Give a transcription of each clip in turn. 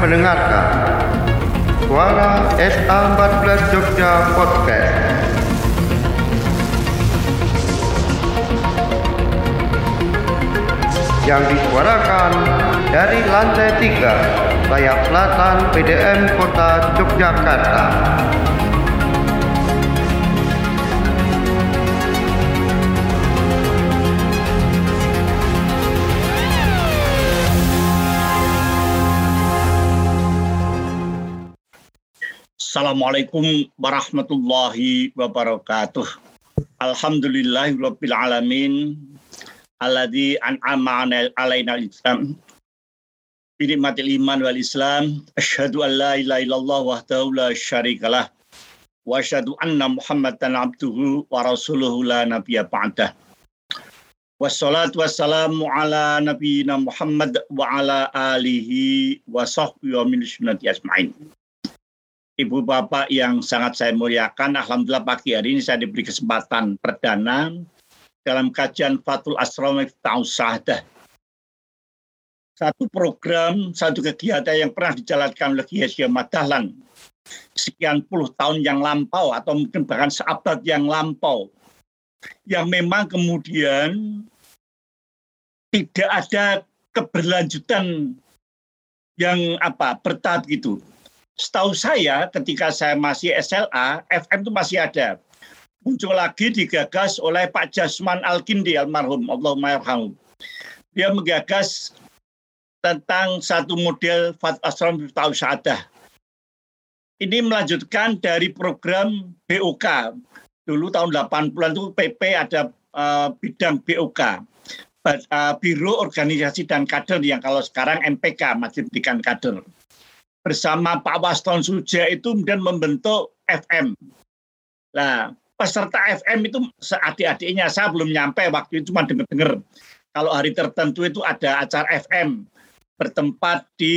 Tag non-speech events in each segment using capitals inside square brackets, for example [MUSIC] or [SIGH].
Mendengarkan Suara SA14 Jogja Podcast. Yang disuarakan dari lantai 3 sayap selatan PDM Kota Yogyakarta. Assalamualaikum warahmatullahi wabarakatuh. Alhamdulillahirabbil alamin alladzi an'ama alaina al-islam bi nikmatil iman wal islam asyhadu an la ilaha illallah wahdahu la syarikalah wa asyhadu anna muhammadan abduhu wa rasuluhu la nabiyya ba'dah. Wassalatu wassalamu ala nabiyyina Muhammad wa ala alihi wa sahbihi wa min sunnati asma'in. Ibu Bapak yang sangat saya muliakan, Alhamdulillah pagi hari ini saya diberi kesempatan perdana dalam kajian Fatul Asram Tausadah. Satu program, satu kegiatan yang pernah dijalankan oleh Kiai Madahlan. Sekian puluh tahun yang lampau atau mungkin bahkan seabad yang lampau. Yang memang kemudian tidak ada keberlanjutan yang apa bertahap gitu setahu saya ketika saya masih SLA, FM itu masih ada. Muncul lagi digagas oleh Pak Jasman Al-Kindi almarhum, Allahumma yarhamu. Dia menggagas tentang satu model Fat Asram Tahu Sa'adah. Ini melanjutkan dari program BOK. Dulu tahun 80-an itu PP ada uh, bidang BOK. Uh, Biro Organisasi dan Kader yang kalau sekarang MPK, Masjid Pendidikan Kader bersama Pak Waston Suja itu kemudian membentuk FM. Nah, peserta FM itu adik-adiknya saya belum nyampe waktu itu cuma dengar-dengar. Kalau hari tertentu itu ada acara FM bertempat di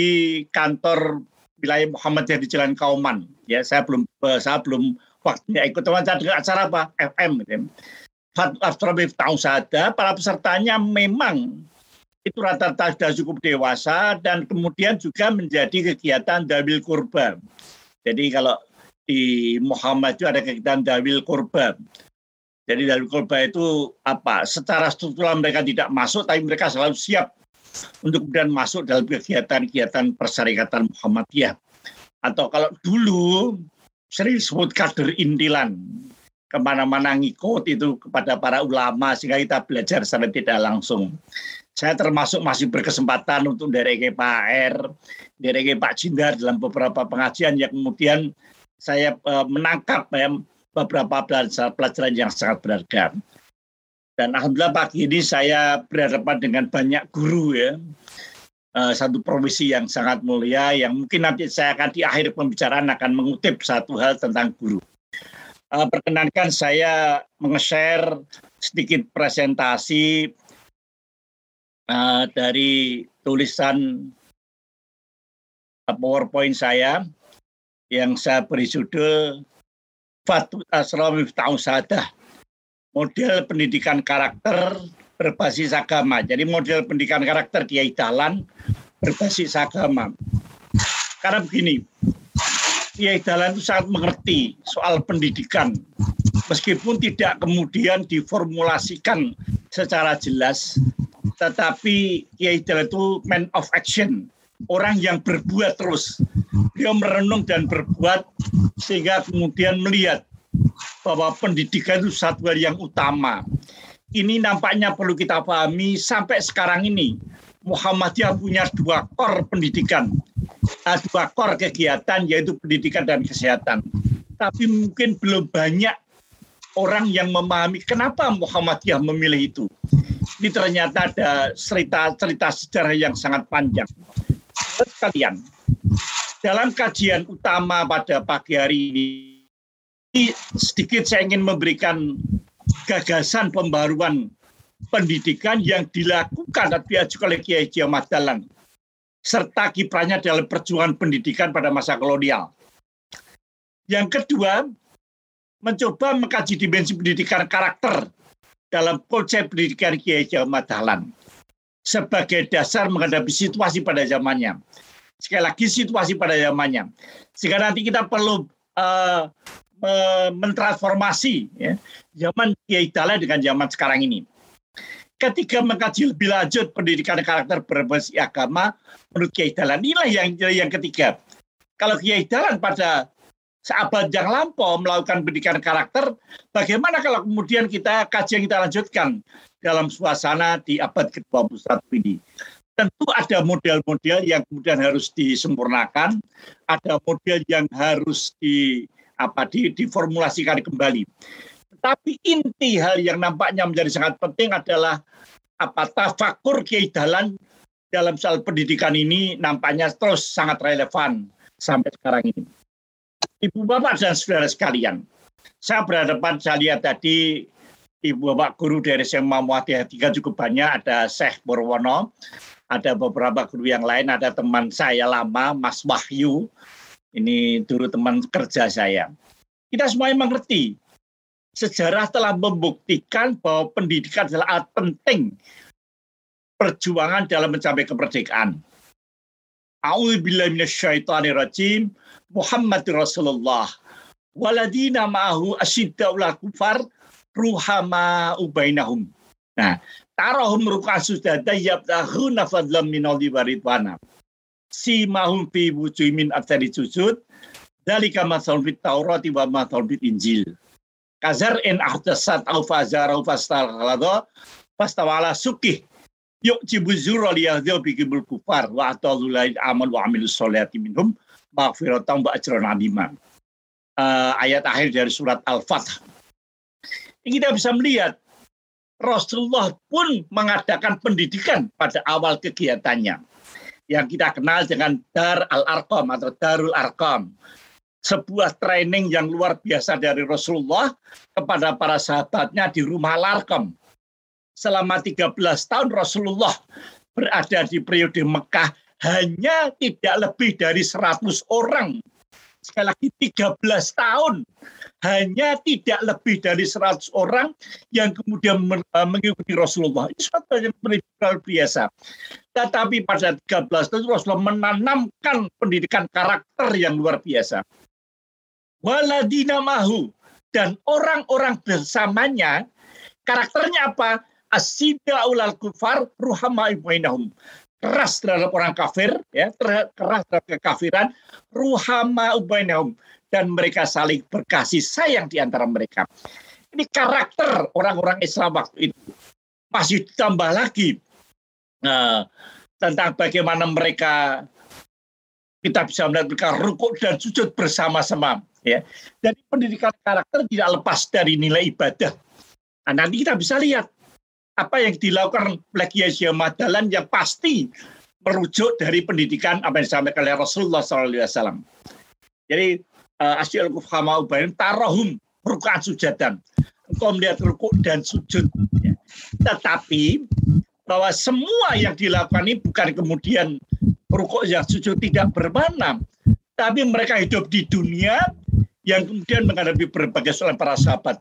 kantor wilayah Muhammadiyah di Jalan Kauman. Ya, saya belum saya belum waktunya ikut teman saya dengar acara apa FM gitu. Fatwa tahun sada para pesertanya memang itu rata-rata sudah cukup dewasa dan kemudian juga menjadi kegiatan dawil kurban. Jadi kalau di Muhammad itu ada kegiatan dawil kurban. Jadi dawil kurban itu apa? Secara struktural mereka tidak masuk, tapi mereka selalu siap untuk kemudian masuk dalam kegiatan-kegiatan persyarikatan Muhammadiyah. Atau kalau dulu sering disebut kader intilan, ke mana-mana ngikut itu kepada para ulama sehingga kita belajar secara tidak langsung saya termasuk masih berkesempatan untuk dari Pak R, dari Pak Jindar dalam beberapa pengajian yang kemudian saya uh, menangkap ya, beberapa pelajaran, yang sangat berharga. Dan alhamdulillah pagi ini saya berhadapan dengan banyak guru ya. Uh, satu profesi yang sangat mulia yang mungkin nanti saya akan di akhir pembicaraan akan mengutip satu hal tentang guru. Uh, perkenankan saya meng-share sedikit presentasi uh, dari tulisan PowerPoint saya yang saya beri judul Fatul Asram Miftahun Sadah model pendidikan karakter berbasis agama. Jadi model pendidikan karakter Kiai Dahlan berbasis agama. Karena begini, Kiai Dahlan itu sangat mengerti soal pendidikan. Meskipun tidak kemudian diformulasikan secara jelas, tetapi Kiai Jalal itu man of action, orang yang berbuat terus. Dia merenung dan berbuat sehingga kemudian melihat bahwa pendidikan itu satu hal yang utama. Ini nampaknya perlu kita pahami sampai sekarang ini. Muhammadiyah punya dua kor pendidikan, dua kor kegiatan yaitu pendidikan dan kesehatan. Tapi mungkin belum banyak orang yang memahami kenapa Muhammadiyah memilih itu ini ternyata ada cerita-cerita sejarah yang sangat panjang. Sekalian, dalam kajian utama pada pagi hari ini, sedikit saya ingin memberikan gagasan pembaruan pendidikan yang dilakukan dan diajukan oleh Kiai Ahmad Dahlan serta kiprahnya dalam perjuangan pendidikan pada masa kolonial. Yang kedua, mencoba mengkaji dimensi pendidikan karakter dalam konsep pendidikan Kiai Jawa Dahlan. sebagai dasar menghadapi situasi pada zamannya. Sekali lagi situasi pada zamannya. Sehingga nanti kita perlu uh, mentransformasi ya, zaman Kiai Dala dengan zaman sekarang ini. Ketika mengkaji lebih lanjut pendidikan karakter berbasis agama menurut Kiai Dalan inilah yang yang ketiga. Kalau Kiai Dalan pada seabad yang lampau melakukan pendidikan karakter, bagaimana kalau kemudian kita kajian kita lanjutkan dalam suasana di abad ke-21 ini? Tentu ada model-model yang kemudian harus disempurnakan, ada model yang harus di apa di, diformulasikan kembali. Tapi inti hal yang nampaknya menjadi sangat penting adalah apa tafakur Kiai dalam soal pendidikan ini nampaknya terus sangat relevan sampai sekarang ini. Ibu bapak dan saudara sekalian, saya berhadapan saya lihat tadi ibu bapak guru dari SMA Muhammadiyah cukup banyak, ada Syekh Purwono, ada beberapa guru yang lain, ada teman saya lama, Mas Wahyu, ini dulu teman kerja saya. Kita semuanya mengerti, sejarah telah membuktikan bahwa pendidikan adalah alat penting perjuangan dalam mencapai kemerdekaan. A'udzubillahiminasyaitonirrajim. Muhammad Rasulullah. Waladina ma'ahu asyiddaulal kufar ruhama ubainahum. Nah, tarahum ruka sudada yabtahuna fadlam minalli waridwana. Si mahum fi wujuhimin atari sujud. Dalika masalun fit taurati wa masalun fit injil. Kazar en ahdasat au fazara au fastalado fastawala sukih yuk cibuzuro liyahdzau bikibul kufar wa atallulail amal wa amilus solihati minhum maghfiratan wa ajran azima. Uh, ayat akhir dari surat Al-Fath. Kita bisa melihat Rasulullah pun mengadakan pendidikan pada awal kegiatannya. Yang kita kenal dengan Dar Al-Arqam atau Darul Arqam. Sebuah training yang luar biasa dari Rasulullah kepada para sahabatnya di rumah Al-Arqam. Selama 13 tahun Rasulullah berada di periode Mekah hanya tidak lebih dari 100 orang. Sekali lagi 13 tahun hanya tidak lebih dari 100 orang yang kemudian eh, mengikuti Rasulullah. Ini suatu yang luar biasa. Tetapi pada 13 tahun Rasulullah menanamkan pendidikan karakter yang luar biasa. Waladina mahu dan orang-orang bersamanya karakternya apa? Asida ulal kufar ruhama ibainahum keras terhadap orang kafir, ya, keras terhadap kekafiran, ruhama ubainahum dan mereka saling berkasih sayang di antara mereka. Ini karakter orang-orang Islam waktu itu. Masih ditambah lagi uh, tentang bagaimana mereka kita bisa melihat mereka rukuk dan sujud bersama-sama. Ya. Jadi pendidikan karakter tidak lepas dari nilai ibadah. Nah, nanti kita bisa lihat apa yang dilakukan oleh Kiai Madalan yang pasti merujuk dari pendidikan apa yang disampaikan oleh Rasulullah SAW. Jadi uh, asyil kufhama ubayin tarohum rukaan sujadan. Engkau melihat rukuk dan sujud. Ya. Tetapi bahwa semua yang dilakukan ini bukan kemudian rukuk yang sujud tidak bermakna. Tapi mereka hidup di dunia yang kemudian menghadapi berbagai soal para sahabat.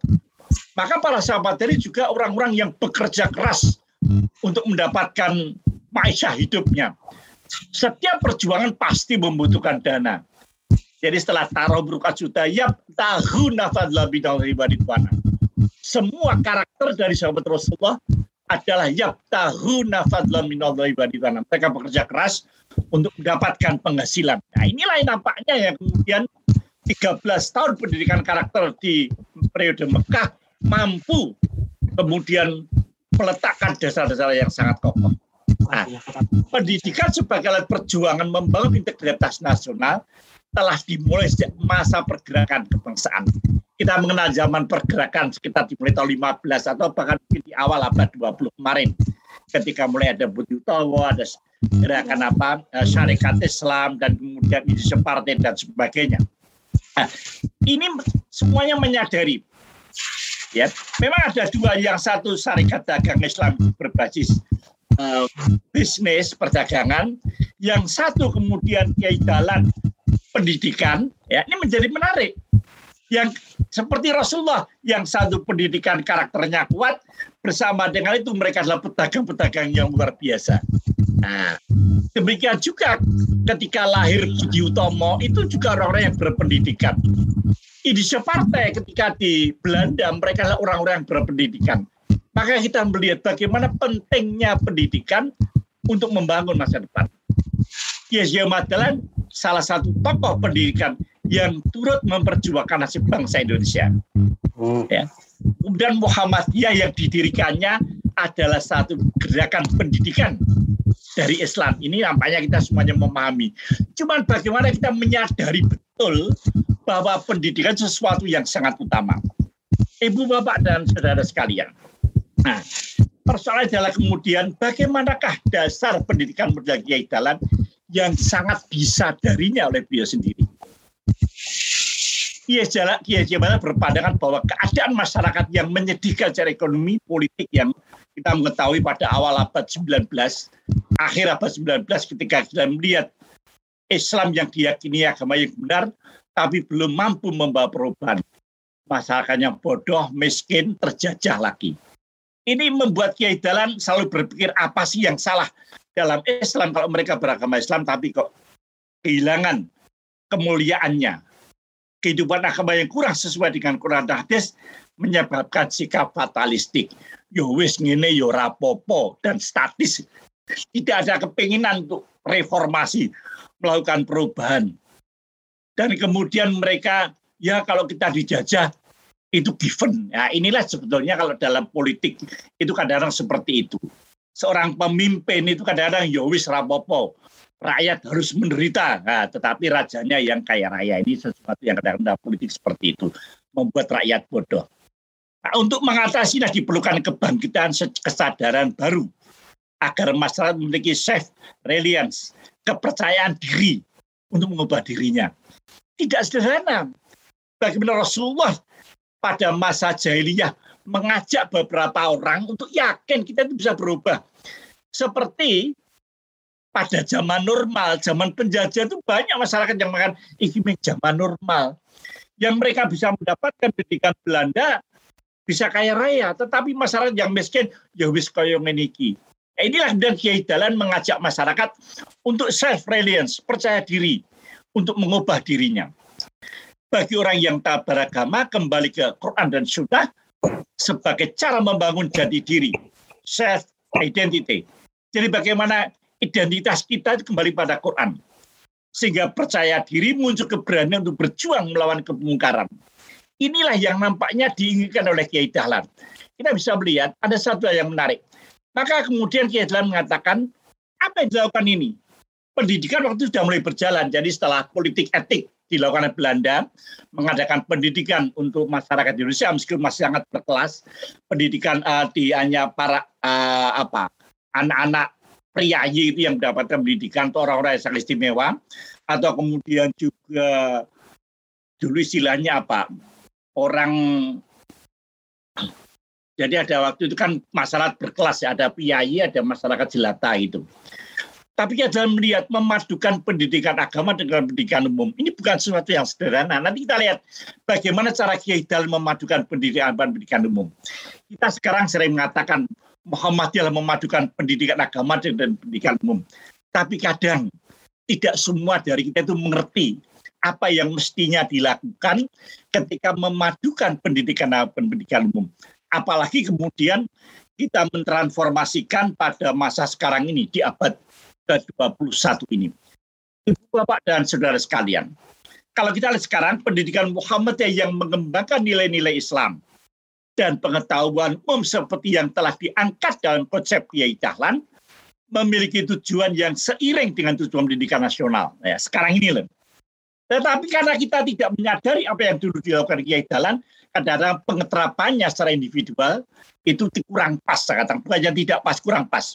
Maka para sahabat tadi juga orang-orang yang bekerja keras untuk mendapatkan maisha hidupnya. Setiap perjuangan pasti membutuhkan dana. Jadi setelah taruh beruka juta, ya tahu nafadlah bidang ibaditwana. Semua karakter dari sahabat Rasulullah adalah ya tahu nafadlah minallah ibaditwana. Mereka bekerja keras untuk mendapatkan penghasilan. Nah inilah yang nampaknya yang kemudian 13 tahun pendidikan karakter di periode Mekah mampu kemudian meletakkan dasar-dasar yang sangat kokoh. Nah, pendidikan sebagai alat perjuangan membangun integritas nasional telah dimulai sejak masa pergerakan kebangsaan. Kita mengenal zaman pergerakan sekitar dimulai tahun 15 atau bahkan di awal abad 20 kemarin. Ketika mulai ada Budi Utomo, ada gerakan apa, eh, syarikat Islam, dan kemudian isu partai dan sebagainya. Nah, ini semuanya menyadari Ya, memang ada dua, yang satu syarikat dagang Islam berbasis uh, bisnis perdagangan, yang satu kemudian kiai dalan pendidikan. Ya, ini menjadi menarik. Yang seperti Rasulullah, yang satu pendidikan karakternya kuat, bersama dengan itu mereka adalah pedagang-pedagang yang luar biasa. Nah, demikian juga ketika lahir Budi Utomo itu juga orang-orang yang berpendidikan. Indonesia Partai ketika di Belanda mereka adalah orang-orang yang berpendidikan. Maka kita melihat bagaimana pentingnya pendidikan untuk membangun masa depan. Kiai Madalan salah satu tokoh pendidikan yang turut memperjuangkan nasib bangsa Indonesia. Hmm. Ya. Kemudian Muhammadiyah yang didirikannya adalah satu gerakan pendidikan dari Islam. Ini nampaknya kita semuanya memahami. Cuman bagaimana kita menyadari betul bahwa pendidikan sesuatu yang sangat utama. Ibu, Bapak, dan saudara sekalian. Nah, persoalan adalah kemudian bagaimanakah dasar pendidikan modal Kiai Dalan yang sangat bisa darinya oleh beliau sendiri. Kiai Jalan Kiai Jalan berpandangan bahwa keadaan masyarakat yang menyedihkan secara ekonomi politik yang kita mengetahui pada awal abad 19, akhir abad 19 ketika kita melihat Islam yang diyakini agama yang benar, tapi belum mampu membawa perubahan. Masyarakatnya bodoh, miskin, terjajah lagi. Ini membuat Kiai Dalan selalu berpikir apa sih yang salah dalam Islam kalau mereka beragama Islam tapi kok kehilangan kemuliaannya. Kehidupan agama yang kurang sesuai dengan Quran dan hadis menyebabkan sikap fatalistik. Yo wis ngene dan statis. Tidak ada kepinginan untuk reformasi, melakukan perubahan dan kemudian mereka ya kalau kita dijajah itu given. Ya, inilah sebetulnya kalau dalam politik itu kadang-kadang seperti itu. Seorang pemimpin itu kadang-kadang yowis ya rapopo. Rakyat harus menderita, nah, tetapi rajanya yang kaya raya ini sesuatu yang kadang-kadang politik seperti itu membuat rakyat bodoh. Nah, untuk mengatasi diperlukan kebangkitan kesadaran baru agar masyarakat memiliki self reliance, kepercayaan diri untuk mengubah dirinya tidak sederhana. Bagaimana Rasulullah pada masa jahiliyah mengajak beberapa orang untuk yakin kita itu bisa berubah. Seperti pada zaman normal, zaman penjajah itu banyak masyarakat yang makan ini zaman normal. Yang mereka bisa mendapatkan pendidikan Belanda bisa kaya raya, tetapi masyarakat yang miskin ya wis kaya meniki. Nah, inilah dan Kiai Dalan mengajak masyarakat untuk self reliance, percaya diri untuk mengubah dirinya. Bagi orang yang tak beragama, kembali ke Quran dan Sunnah sebagai cara membangun jati diri, self identity. Jadi bagaimana identitas kita kembali pada Quran. Sehingga percaya diri muncul keberanian untuk berjuang melawan kemungkaran. Inilah yang nampaknya diinginkan oleh Kiai Dahlan. Kita bisa melihat ada satu yang menarik. Maka kemudian Kiai Dahlan mengatakan, apa yang dilakukan ini? Pendidikan waktu itu sudah mulai berjalan. Jadi setelah politik etik dilakukan oleh Belanda, mengadakan pendidikan untuk masyarakat Indonesia meskipun masih sangat berkelas, pendidikan uh, di hanya para uh, apa anak-anak priayi itu yang mendapatkan pendidikan atau orang-orang yang sangat istimewa, atau kemudian juga dulu istilahnya apa orang jadi ada waktu itu kan masyarakat berkelas ya, ada piyayi, ada masyarakat jelata itu. Tapi kita melihat memadukan pendidikan agama dengan pendidikan umum. Ini bukan sesuatu yang sederhana. Nanti kita lihat bagaimana cara Kiai Dal memadukan pendidikan dan pendidikan umum. Kita sekarang sering mengatakan Muhammadiyah memadukan pendidikan agama dengan pendidikan umum. Tapi kadang tidak semua dari kita itu mengerti apa yang mestinya dilakukan ketika memadukan pendidikan dan pendidikan umum. Apalagi kemudian kita mentransformasikan pada masa sekarang ini di abad ke-21 ini. Ibu Bapak dan saudara sekalian, kalau kita lihat sekarang pendidikan Muhammadiyah yang mengembangkan nilai-nilai Islam dan pengetahuan umum seperti yang telah diangkat dalam konsep Kiai Dahlan memiliki tujuan yang seiring dengan tujuan pendidikan nasional. Ya, sekarang ini loh. Tetapi karena kita tidak menyadari apa yang dulu dilakukan Kiai Dahlan, kadang-kadang pengeterapannya secara individual itu kurang pas, saya katakan. Bukannya tidak pas, kurang pas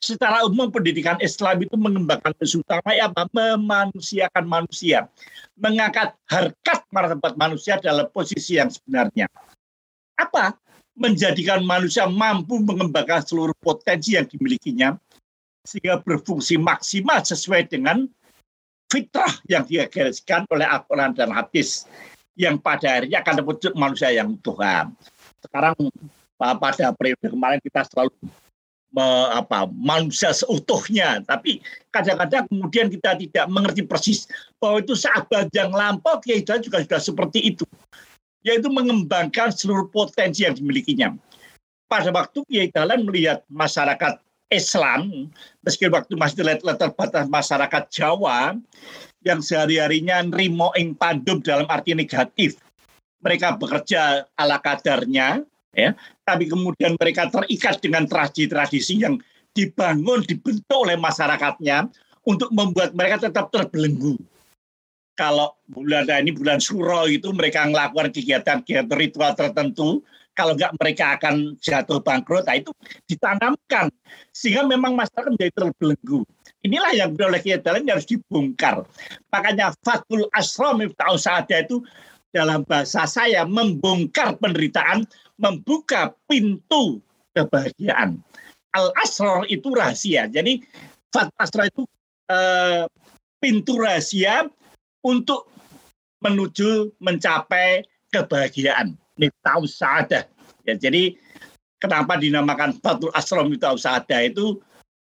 secara umum pendidikan Islam itu mengembangkan utama ya apa? memanusiakan manusia, mengangkat harkat martabat manusia dalam posisi yang sebenarnya. Apa? Menjadikan manusia mampu mengembangkan seluruh potensi yang dimilikinya sehingga berfungsi maksimal sesuai dengan fitrah yang digariskan oleh Al-Quran dan hadis yang pada akhirnya akan terwujud manusia yang Tuhan. Sekarang pada periode kemarin kita selalu apa manusia seutuhnya. Tapi kadang-kadang kemudian kita tidak mengerti persis bahwa itu saat yang lampau Kiai Dahlan juga sudah seperti itu. Yaitu mengembangkan seluruh potensi yang dimilikinya. Pada waktu Kiai Dahlan melihat masyarakat Islam meski waktu masih letter batas masyarakat Jawa yang sehari-harinya nrimo ing pandum dalam arti negatif mereka bekerja ala kadarnya ya. Tapi kemudian mereka terikat dengan tradisi-tradisi yang dibangun dibentuk oleh masyarakatnya untuk membuat mereka tetap terbelenggu. Kalau bulan ini bulan Suro itu mereka melakukan kegiatan-kegiatan ritual tertentu. Kalau enggak mereka akan jatuh bangkrut. Nah itu ditanamkan sehingga memang masyarakat menjadi terbelenggu. Inilah yang oleh kita yang harus dibongkar. Makanya Fatul Asram Miftahul Sa'adah itu dalam bahasa saya membongkar penderitaan membuka pintu kebahagiaan. Al-Asrar itu rahasia. Jadi Fat Asrar itu eh, pintu rahasia untuk menuju mencapai kebahagiaan. Miftah Sa'adah. Ya, jadi kenapa dinamakan Fatul Asrar Miftah Sa'adah itu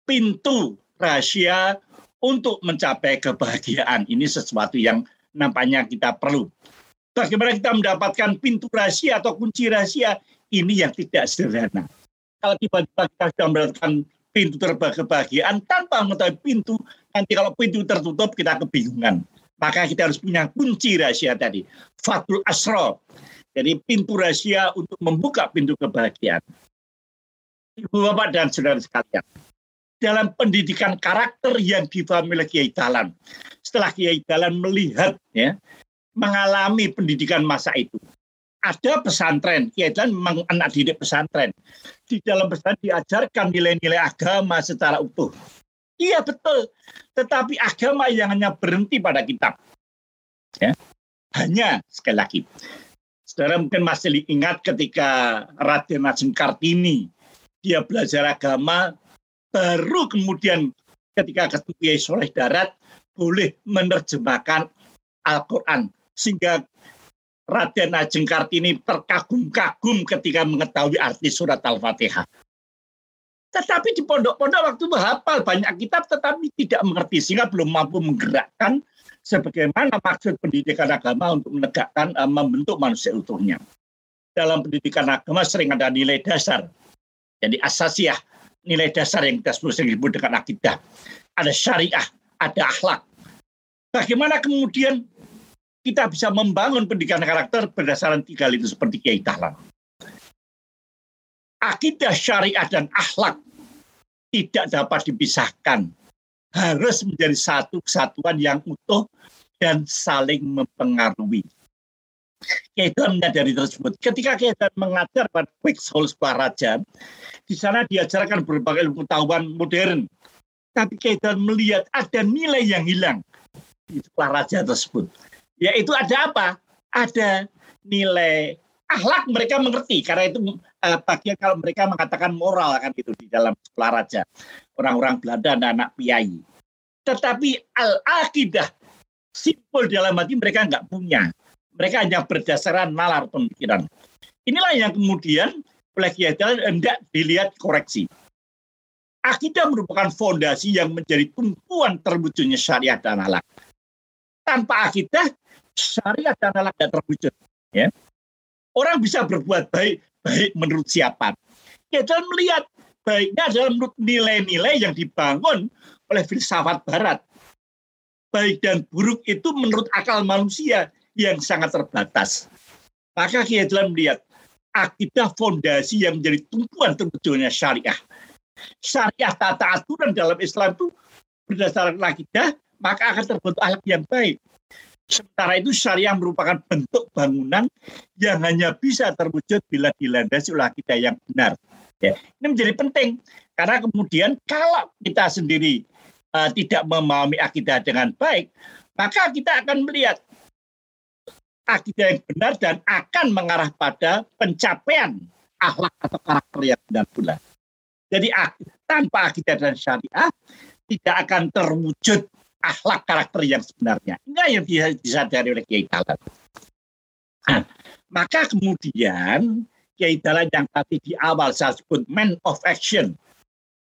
pintu rahasia untuk mencapai kebahagiaan. Ini sesuatu yang nampaknya kita perlu. Bagaimana kita mendapatkan pintu rahasia atau kunci rahasia? Ini yang tidak sederhana. Kalau tiba-tiba kita sudah mendapatkan pintu kebahagiaan tanpa mengetahui pintu, nanti kalau pintu tertutup kita kebingungan. Maka kita harus punya kunci rahasia tadi. Fatul Asro. Jadi pintu rahasia untuk membuka pintu kebahagiaan. Ibu Bapak dan saudara sekalian. Dalam pendidikan karakter yang difahami oleh Kiai Dalan. Setelah Kiai Dalan melihat ya, mengalami pendidikan masa itu. Ada pesantren, yaitu memang anak didik pesantren. Di dalam pesantren diajarkan nilai-nilai agama secara utuh. Iya betul, tetapi agama yang hanya berhenti pada kitab. Ya. Hanya, sekali lagi, saudara mungkin masih ingat ketika Raden Ajeng Kartini, dia belajar agama, baru kemudian ketika ketemu Soleh Darat, boleh menerjemahkan Al-Quran sehingga Raden Ajeng Kartini terkagum-kagum ketika mengetahui arti surat Al-Fatihah. Tetapi di pondok-pondok waktu menghafal banyak kitab tetapi tidak mengerti sehingga belum mampu menggerakkan sebagaimana maksud pendidikan agama untuk menegakkan uh, membentuk manusia utuhnya. Dalam pendidikan agama sering ada nilai dasar. Jadi asasiah, nilai dasar yang kita sebut dengan akidah. Ada syariah, ada akhlak. Bagaimana kemudian kita bisa membangun pendidikan karakter berdasarkan tiga itu seperti Kiai Dahlan. Akidah syariat dan akhlak tidak dapat dipisahkan. Harus menjadi satu kesatuan yang utuh dan saling mempengaruhi. Dahlan menyadari tersebut. Ketika Dahlan mengajar pada Quick Soul Raja, di sana diajarkan berbagai ilmu pengetahuan modern. Tapi Dahlan melihat ada nilai yang hilang di raja tersebut yaitu ada apa? Ada nilai akhlak mereka mengerti karena itu eh, bagian kalau mereka mengatakan moral kan itu di dalam sekolah raja orang-orang Belanda dan anak piai. Tetapi al akidah simpul dalam hati mereka nggak punya. Mereka hanya berdasarkan nalar pemikiran. Inilah yang kemudian oleh Kiai hendak dilihat koreksi. Akidah merupakan fondasi yang menjadi tumpuan terwujudnya syariat dan akhlak. Tanpa akidah, syariat dan halal tidak terwujud. Ya. Orang bisa berbuat baik, baik menurut siapa. Ya, dan melihat baiknya adalah menurut nilai-nilai yang dibangun oleh filsafat barat. Baik dan buruk itu menurut akal manusia yang sangat terbatas. Maka kita dalam melihat akidah fondasi yang menjadi tumpuan terwujudnya syariah. Syariah tata aturan dalam Islam itu berdasarkan akidah, maka akan terbentuk akhlak yang baik. Sementara itu syariah merupakan bentuk bangunan yang hanya bisa terwujud bila dilandasi oleh kita yang benar. Ya. Ini menjadi penting karena kemudian kalau kita sendiri uh, tidak memahami akidah dengan baik, maka kita akan melihat akidah yang benar dan akan mengarah pada pencapaian akhlak atau karakter yang benar pula. Jadi tanpa akidah dan syariah tidak akan terwujud akhlak karakter yang sebenarnya. Ini yang bisa disadari oleh Kiai Dalan. Nah, maka kemudian Kiai Dahlan yang tadi di awal saya sebut man of action.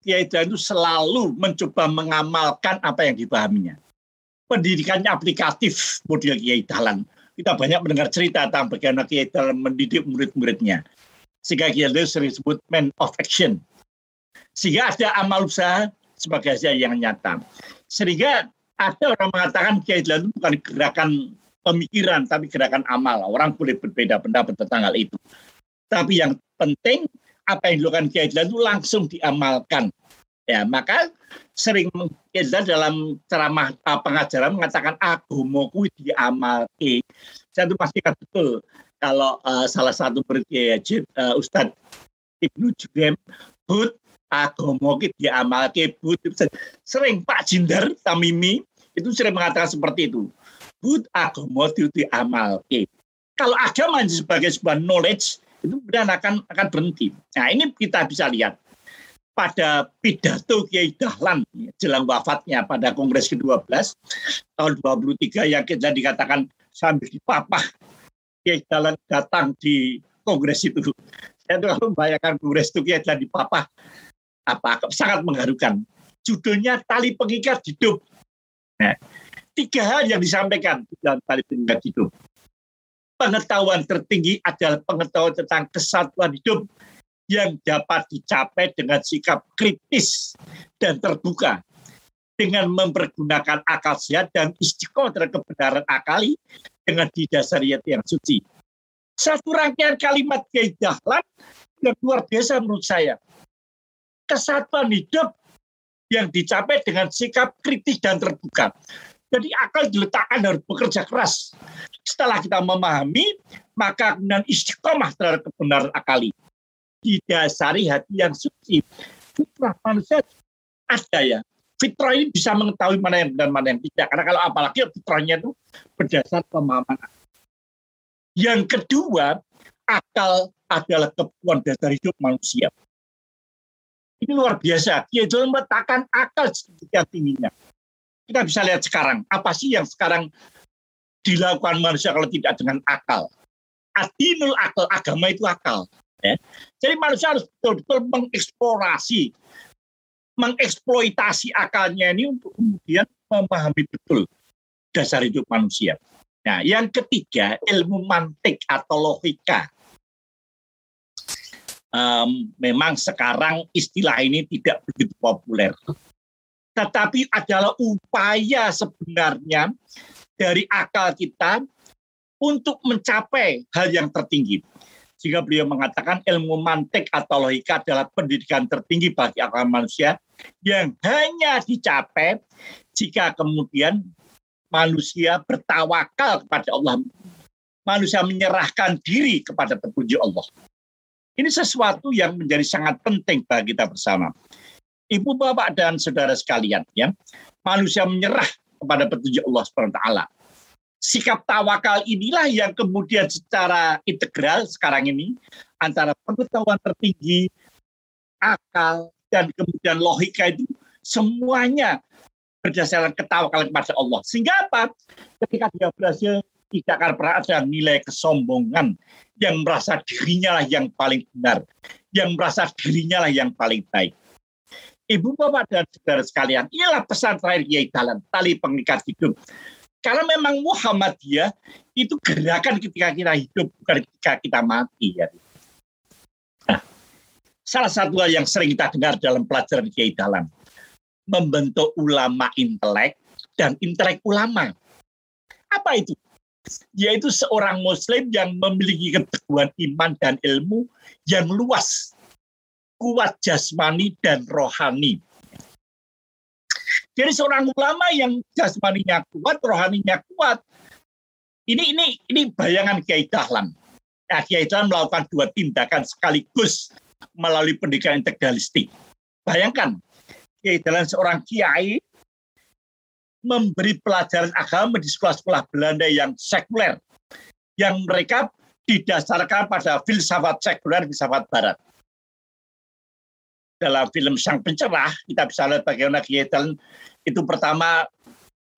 Kiai Dahlan itu selalu mencoba mengamalkan apa yang dipahaminya. Pendidikannya aplikatif model Kiai Dahlan. Kita banyak mendengar cerita tentang bagaimana Kiai Dahlan mendidik murid-muridnya. Sehingga Kiai Dahlan sering disebut man of action. Sehingga ada amal usaha sebagai hasil yang nyata. Sehingga ada orang mengatakan Kiai Dahlan itu bukan gerakan pemikiran, tapi gerakan amal. Orang boleh berbeda pendapat tentang hal itu. Tapi yang penting apa yang dilakukan Kiai itu langsung diamalkan. Ya, maka sering Kiai dalam ceramah uh, pengajaran mengatakan agomoku diamalke. Saya itu pasti betul kalau uh, salah satu murid Kiai uh, Ustadz Ibnu Jurem, Bud, agomoku diamalke, Bud. Sering Pak Jindar Tamimi itu sering mengatakan seperti itu. Bud, agomo diamalke. Kalau agama sebagai sebuah knowledge, itu kemudian akan akan berhenti. Nah ini kita bisa lihat pada pidato Kiai Dahlan jelang wafatnya pada Kongres ke-12 tahun 23 yang kita dikatakan sambil dipapah Kiai Dahlan datang di Kongres itu. Saya tuh membayangkan Kongres itu Kiai Dahlan dipapah apa sangat mengharukan. Judulnya Tali Pengikat Hidup. Nah, tiga hal yang disampaikan dalam Tali Pengikat Hidup pengetahuan tertinggi adalah pengetahuan tentang kesatuan hidup yang dapat dicapai dengan sikap kritis dan terbuka dengan mempergunakan akal sehat dan istiqomah terhadap kebenaran akali dengan didasari yang suci. Satu rangkaian kalimat Kiai Dahlan yang luar biasa menurut saya. Kesatuan hidup yang dicapai dengan sikap kritis dan terbuka. Jadi akal diletakkan harus bekerja keras setelah kita memahami, maka kemudian istiqomah terhadap kebenaran akali. Didasari hati yang suci. Fitrah manusia ada ya. Fitrah ini bisa mengetahui mana yang dan mana yang tidak. Karena kalau apalagi fitrahnya itu berdasar pemahaman. Yang kedua, akal adalah kebutuhan dasar hidup manusia. Ini luar biasa. Dia meletakkan akal sedikit tingginya. Kita bisa lihat sekarang, apa sih yang sekarang dilakukan manusia kalau tidak dengan akal. Adinul akal, agama itu akal. Ya. Jadi manusia harus betul-betul mengeksplorasi, mengeksploitasi akalnya ini untuk kemudian memahami betul dasar hidup manusia. Nah, yang ketiga, ilmu mantik atau logika. Um, memang sekarang istilah ini tidak begitu populer. Tetapi adalah upaya sebenarnya dari akal kita untuk mencapai hal yang tertinggi. Sehingga beliau mengatakan ilmu mantik atau logika adalah pendidikan tertinggi bagi akal manusia yang hanya dicapai jika kemudian manusia bertawakal kepada Allah. Manusia menyerahkan diri kepada petunjuk Allah. Ini sesuatu yang menjadi sangat penting bagi kita bersama. Ibu, bapak, dan saudara sekalian, ya, manusia menyerah kepada petunjuk Allah SWT. Sikap tawakal inilah yang kemudian secara integral sekarang ini antara pengetahuan tertinggi, akal, dan kemudian logika itu semuanya berdasarkan ketawakalan kepada Allah. Sehingga apa? Ketika dia berhasil tidak akan pernah ada nilai kesombongan yang merasa dirinya lah yang paling benar, yang merasa dirinya lah yang paling baik. Ibu bapak dan saudara sekalian, ialah pesan terakhir Kiai Dalan, tali pengikat hidup. Karena memang Muhammadiyah itu gerakan ketika kita hidup, bukan ketika kita mati. Ya. Nah, salah satu hal yang sering kita dengar dalam pelajaran Kiai Dalan, membentuk ulama intelek dan intelek ulama. Apa itu? Yaitu seorang muslim yang memiliki keteguhan iman dan ilmu yang luas kuat jasmani dan rohani. Jadi seorang ulama yang jasmaninya kuat, rohaninya kuat. Ini ini ini bayangan Kiai Dahlan. Nah, Kiai Dahlan melakukan dua tindakan sekaligus melalui pendidikan integralistik. Bayangkan, Kiai Dahlan seorang kiai memberi pelajaran agama di sekolah-sekolah Belanda yang sekuler, yang mereka didasarkan pada filsafat sekuler, filsafat barat. Dalam film Sang Pencerah kita bisa lihat bagaimana Kiai itu pertama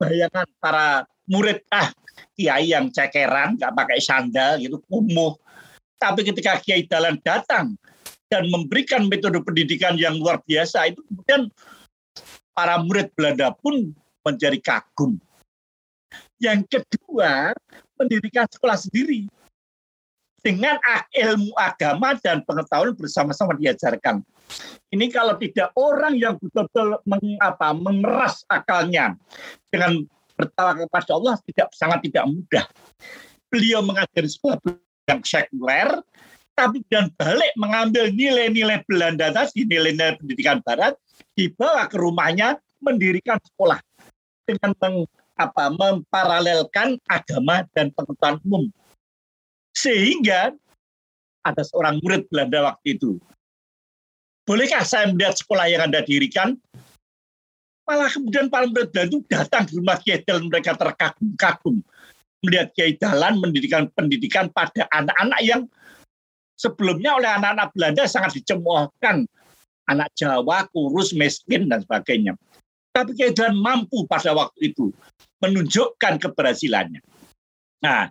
bayangan para murid ah kiai yang cekeran nggak pakai sandal gitu kumuh. Tapi ketika Kiai Dahlan datang dan memberikan metode pendidikan yang luar biasa, itu kemudian para murid Belanda pun menjadi kagum. Yang kedua, mendirikan sekolah sendiri dengan ilmu agama dan pengetahuan bersama-sama diajarkan. Ini kalau tidak orang yang betul-betul meng, apa, mengeras akalnya dengan bertawakal kepada Allah tidak sangat tidak mudah. Beliau mengajari sebuah yang sekuler, tapi dan balik mengambil nilai-nilai Belanda tadi, nilai-nilai pendidikan Barat, dibawa ke rumahnya mendirikan sekolah dengan meng, apa, memparalelkan agama dan pengetahuan umum sehingga ada seorang murid Belanda waktu itu. Bolehkah saya melihat sekolah yang Anda dirikan? Malah kemudian para murid Belanda itu datang di rumah Kiai Dahlan mereka terkagum-kagum. Melihat Kiai Dahlan mendirikan pendidikan pada anak-anak yang sebelumnya oleh anak-anak Belanda sangat dicemoohkan. Anak Jawa, kurus, miskin, dan sebagainya. Tapi Kiai Dahlan mampu pada waktu itu menunjukkan keberhasilannya. Nah,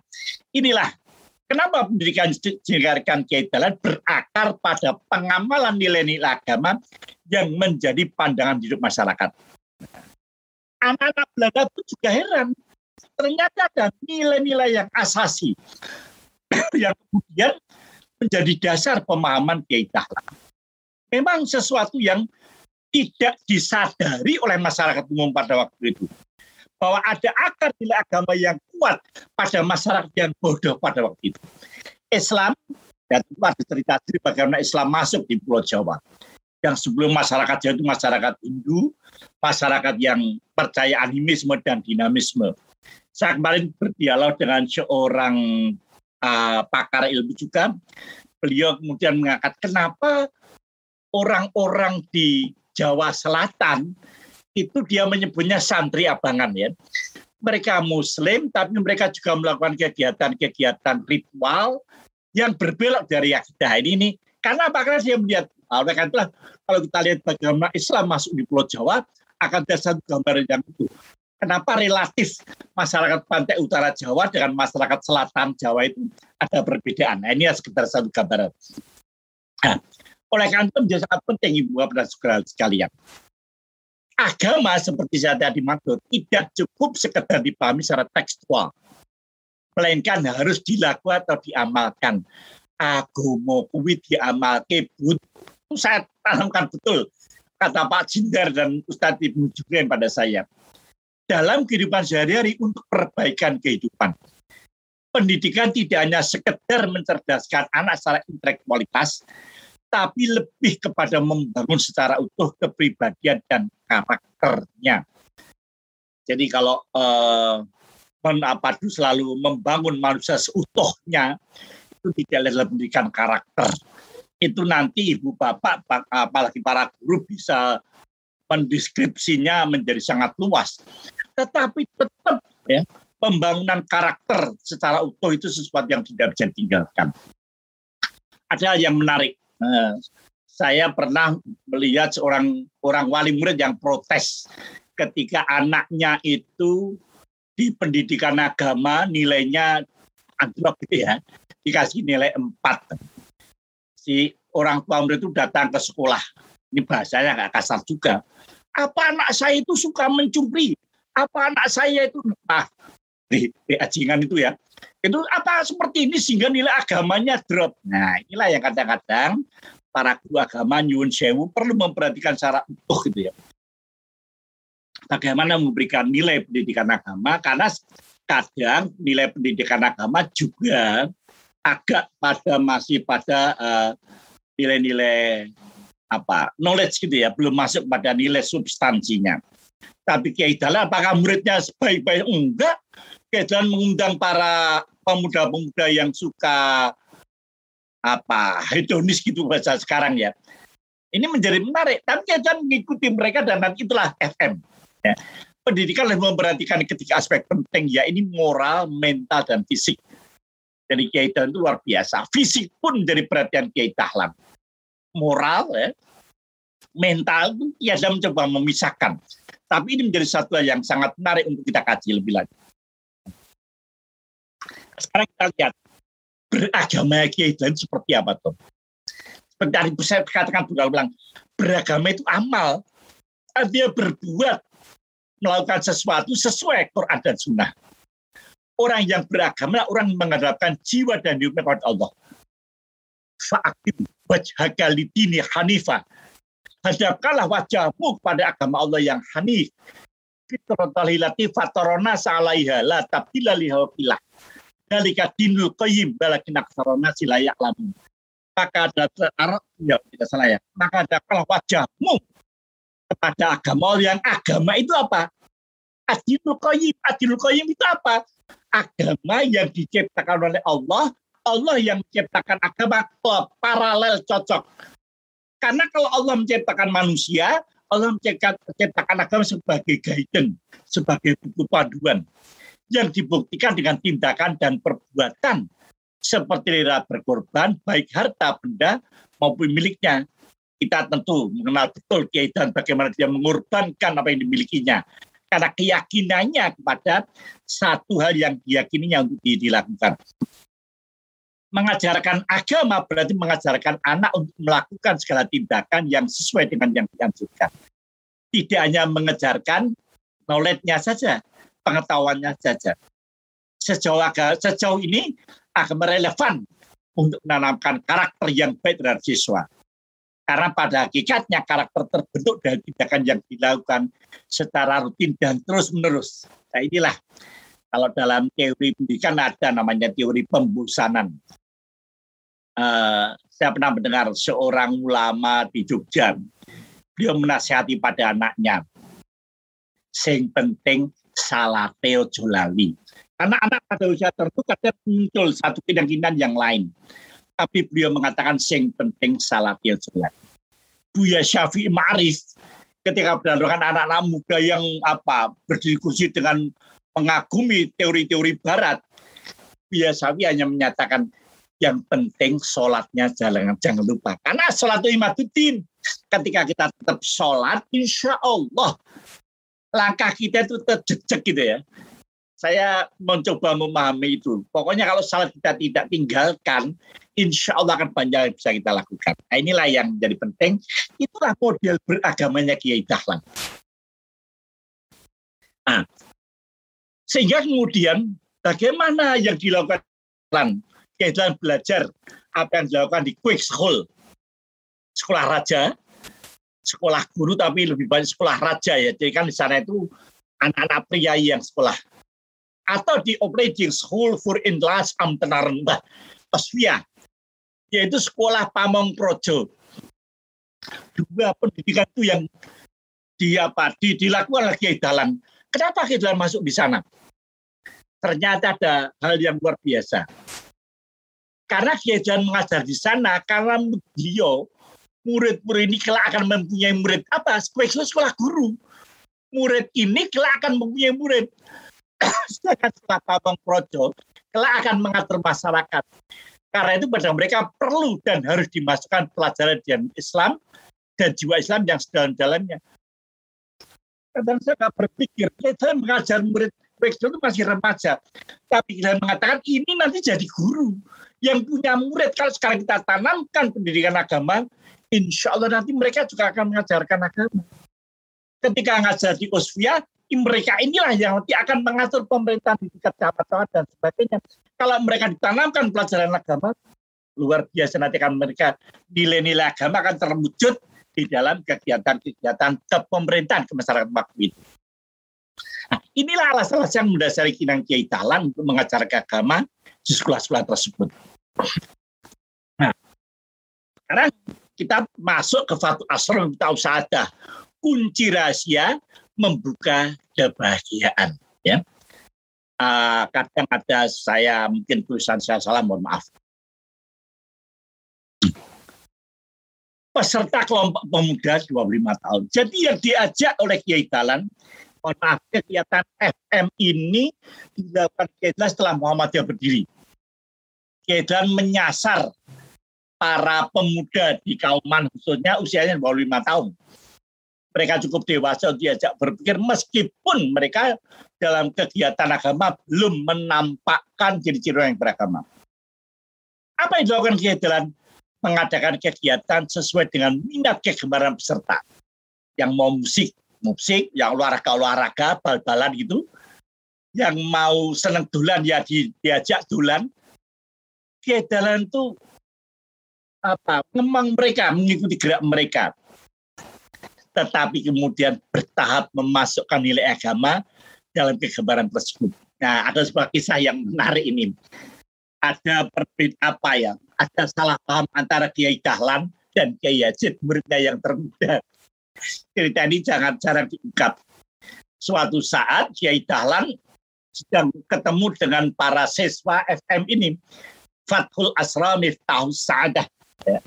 inilah Kenapa pendidikan dijelaskan Kiai Dahlan berakar pada pengamalan nilai-nilai agama yang menjadi pandangan hidup masyarakat. Anak-anak Belanda pun juga heran. Ternyata ada nilai-nilai yang asasi [COUGHS] yang kemudian menjadi dasar pemahaman Kiai. Memang sesuatu yang tidak disadari oleh masyarakat umum pada waktu itu bahwa ada akar nilai agama yang kuat pada masyarakat yang bodoh pada waktu itu. Islam, dan itu ada cerita bagaimana Islam masuk di Pulau Jawa. Yang sebelum masyarakat Jawa itu masyarakat Hindu, masyarakat yang percaya animisme dan dinamisme. Saya kemarin berdialog dengan seorang uh, pakar ilmu juga. Beliau kemudian mengangkat kenapa orang-orang di Jawa Selatan itu dia menyebutnya santri abangan ya. Mereka muslim tapi mereka juga melakukan kegiatan-kegiatan ritual yang berbelok dari akidah ini nih. Karena apa? Karena dia melihat, oleh karena itulah kalau kita lihat bagaimana Islam masuk di Pulau Jawa, akan ada satu gambaran yang itu. Kenapa relatif masyarakat pantai utara Jawa dengan masyarakat selatan Jawa itu ada perbedaan? Nah, ini sekitar satu gambaran. Nah, oleh karena itu menjadi sangat penting Ibu Bapak dan sekalian agama seperti saya tadi maksud tidak cukup sekedar dipahami secara tekstual. Melainkan harus dilakukan atau diamalkan. Agomo kuwi diamalke but. Itu saya tanamkan betul kata Pak Jindar dan Ustadz Ibnu Jubrin pada saya. Dalam kehidupan sehari-hari untuk perbaikan kehidupan. Pendidikan tidak hanya sekedar mencerdaskan anak secara intelektualitas, tapi lebih kepada membangun secara utuh kepribadian dan karakternya. Jadi kalau eh, Menapadu selalu membangun manusia seutuhnya, itu tidak dalam pendidikan karakter. Itu nanti ibu bapak, apalagi para guru bisa mendeskripsinya menjadi sangat luas. Tetapi tetap ya, pembangunan karakter secara utuh itu sesuatu yang tidak bisa ditinggalkan. Ada yang menarik saya pernah melihat seorang orang wali murid yang protes ketika anaknya itu di pendidikan agama nilainya anjlok gitu ya, dikasih nilai 4. Si orang tua murid itu datang ke sekolah. Ini bahasanya nggak kasar juga. Apa anak saya itu suka mencuri? Apa anak saya itu ah di, di ajingan itu ya itu apa seperti ini sehingga nilai agamanya drop. Nah inilah yang kadang-kadang para guru agama nyun sewu perlu memperhatikan secara utuh gitu ya. Bagaimana memberikan nilai pendidikan agama karena kadang nilai pendidikan agama juga agak pada masih pada uh, nilai-nilai apa knowledge gitu ya belum masuk pada nilai substansinya. Tapi Kiai Dahlan apakah muridnya sebaik-baik enggak? Kiai Dahlan mengundang para pemuda-pemuda yang suka apa hedonis gitu bahasa sekarang ya. Ini menjadi menarik, tapi jangan mengikuti mereka dan nanti itulah FM. Ya. Pendidikan lebih memperhatikan ketiga aspek penting ya ini moral, mental dan fisik. Jadi Kiai Dahlan itu luar biasa. Fisik pun menjadi perhatian Kiai Dahlan. Moral ya, mental itu biasa mencoba memisahkan. Tapi ini menjadi satu yang sangat menarik untuk kita kaji lebih lanjut. Sekarang kita lihat beragama Kiai Dahlan seperti apa tuh? Seperti tadi saya katakan berulang-ulang, beragama itu amal. Dia berbuat melakukan sesuatu sesuai Quran dan Sunnah. Orang yang beragama, orang mengharapkan jiwa dan hidupnya kepada Allah. Fa'akim wajhaka lidini hanifah. Hadapkanlah wajahmu kepada agama Allah yang hanif. Fitratalilati fatorona sa'alaiha la tabdila. Dalika dinul qayyim balakin aksarona silayak lamu. Maka ada ya tidak salah ya. Maka hadapkanlah wajahmu kepada agama yang agama itu apa? Adilul qayyim. Adilul qayyim itu apa? Agama yang diciptakan oleh Allah Allah yang menciptakan agama paralel cocok. Karena kalau Allah menciptakan manusia, Allah menciptakan, agama sebagai guidance, sebagai buku panduan yang dibuktikan dengan tindakan dan perbuatan seperti rela berkorban, baik harta benda maupun miliknya. Kita tentu mengenal betul Kiai dan bagaimana dia mengorbankan apa yang dimilikinya. Karena keyakinannya kepada satu hal yang diyakininya untuk dilakukan mengajarkan agama berarti mengajarkan anak untuk melakukan segala tindakan yang sesuai dengan yang dianjurkan. Tidak hanya mengejarkan knowledge-nya saja, pengetahuannya saja. Sejauh, agama, sejauh ini agama relevan untuk menanamkan karakter yang baik terhadap siswa. Karena pada hakikatnya karakter terbentuk dari tindakan yang dilakukan secara rutin dan terus-menerus. Nah inilah kalau dalam teori pendidikan ada namanya teori pembusanan uh, saya pernah mendengar seorang ulama di Jogja. Beliau menasihati pada anaknya, sing penting salah teo jolali. Karena anak pada usia tertentu kadang muncul satu keyakinan yang lain. Tapi beliau mengatakan sing penting salah teo jolali. Buya Syafi'i Ma'arif ketika berdarokan anak-anak muda yang apa berdiskusi dengan mengagumi teori-teori barat, Buya Syafi'i hanya menyatakan yang penting sholatnya jangan jangan lupa karena sholat itu imaduddin ketika kita tetap sholat insya Allah langkah kita itu terjejak gitu ya. Saya mencoba memahami itu. Pokoknya kalau sholat kita tidak tinggalkan insya Allah akan banyak yang bisa kita lakukan. Nah, inilah yang jadi penting. Itulah model beragamanya Kiai Dahlan. Nah sehingga kemudian bagaimana yang dilakukan kaitan belajar apa yang dilakukan di quick school sekolah raja sekolah guru tapi lebih banyak sekolah raja ya. Jadi kan di sana itu anak-anak pria yang sekolah. Atau di operating school for in class amtenaran Mbah Osvia yaitu sekolah Pamong Projo. Dua pendidikan itu yang di apa di, dilakukan lagi dalam kenapa kita masuk di sana? Ternyata ada hal yang luar biasa. Karena dia jangan mengajar di sana, karena beliau murid-murid ini kelak akan mempunyai murid apa? Sekolah, sekolah guru. Murid ini kelak akan mempunyai murid. [COUGHS] Sedangkan setelah Bambang Projo, kelak akan mengatur masyarakat. Karena itu pada mereka perlu dan harus dimasukkan pelajaran di Islam dan jiwa Islam yang sedalam-dalamnya. Dan saya nggak berpikir, saya mengajar murid baik itu masih remaja. Tapi kita mengatakan ini nanti jadi guru yang punya murid. Kalau sekarang kita tanamkan pendidikan agama, insya Allah nanti mereka juga akan mengajarkan agama. Ketika ngajar di Osvia, mereka inilah yang nanti akan mengatur pemerintahan di tingkat cabang dan sebagainya. Kalau mereka ditanamkan pelajaran agama, luar biasa nanti akan mereka nilai-nilai agama akan terwujud di dalam kegiatan-kegiatan kepemerintahan ke masyarakat waktu itu. Nah, inilah alasan-alasan yang mendasari Kinang Kiai Talan untuk mengajarkan agama di sekolah-sekolah tersebut. Nah, sekarang kita masuk ke Fatu Asr kita usaha kunci rahasia membuka kebahagiaan ya. Uh, kadang ada saya mungkin tulisan saya salah mohon maaf. Peserta kelompok pemuda 25 tahun. Jadi yang diajak oleh Kiai Talan mohon maaf kegiatan FM ini dilakukan setelah Muhammadiyah berdiri. Dan menyasar para pemuda di Kauman khususnya usianya di bawah lima tahun. Mereka cukup dewasa diajak berpikir meskipun mereka dalam kegiatan agama belum menampakkan ciri-ciri yang beragama. Apa yang dilakukan Kiai Dalan? Mengadakan kegiatan sesuai dengan minat kegemaran peserta. Yang mau musik, musik, yang olahraga, olahraga, bal-balan gitu. Yang mau seneng dulan ya di, diajak dulan. Kiai Dalan itu apa memang mereka mengikuti gerak mereka tetapi kemudian bertahap memasukkan nilai agama dalam kegemaran tersebut. Nah, ada sebuah kisah yang menarik ini. Ada perbedaan apa ya? Ada salah paham antara Kiai Dahlan dan Kiai Yazid, muridnya yang termuda. Cerita ini jangan jarang diungkap. Suatu saat Kiai Dahlan sedang ketemu dengan para siswa FM ini. Fathul Asra Miftahul Sa'adah. Ya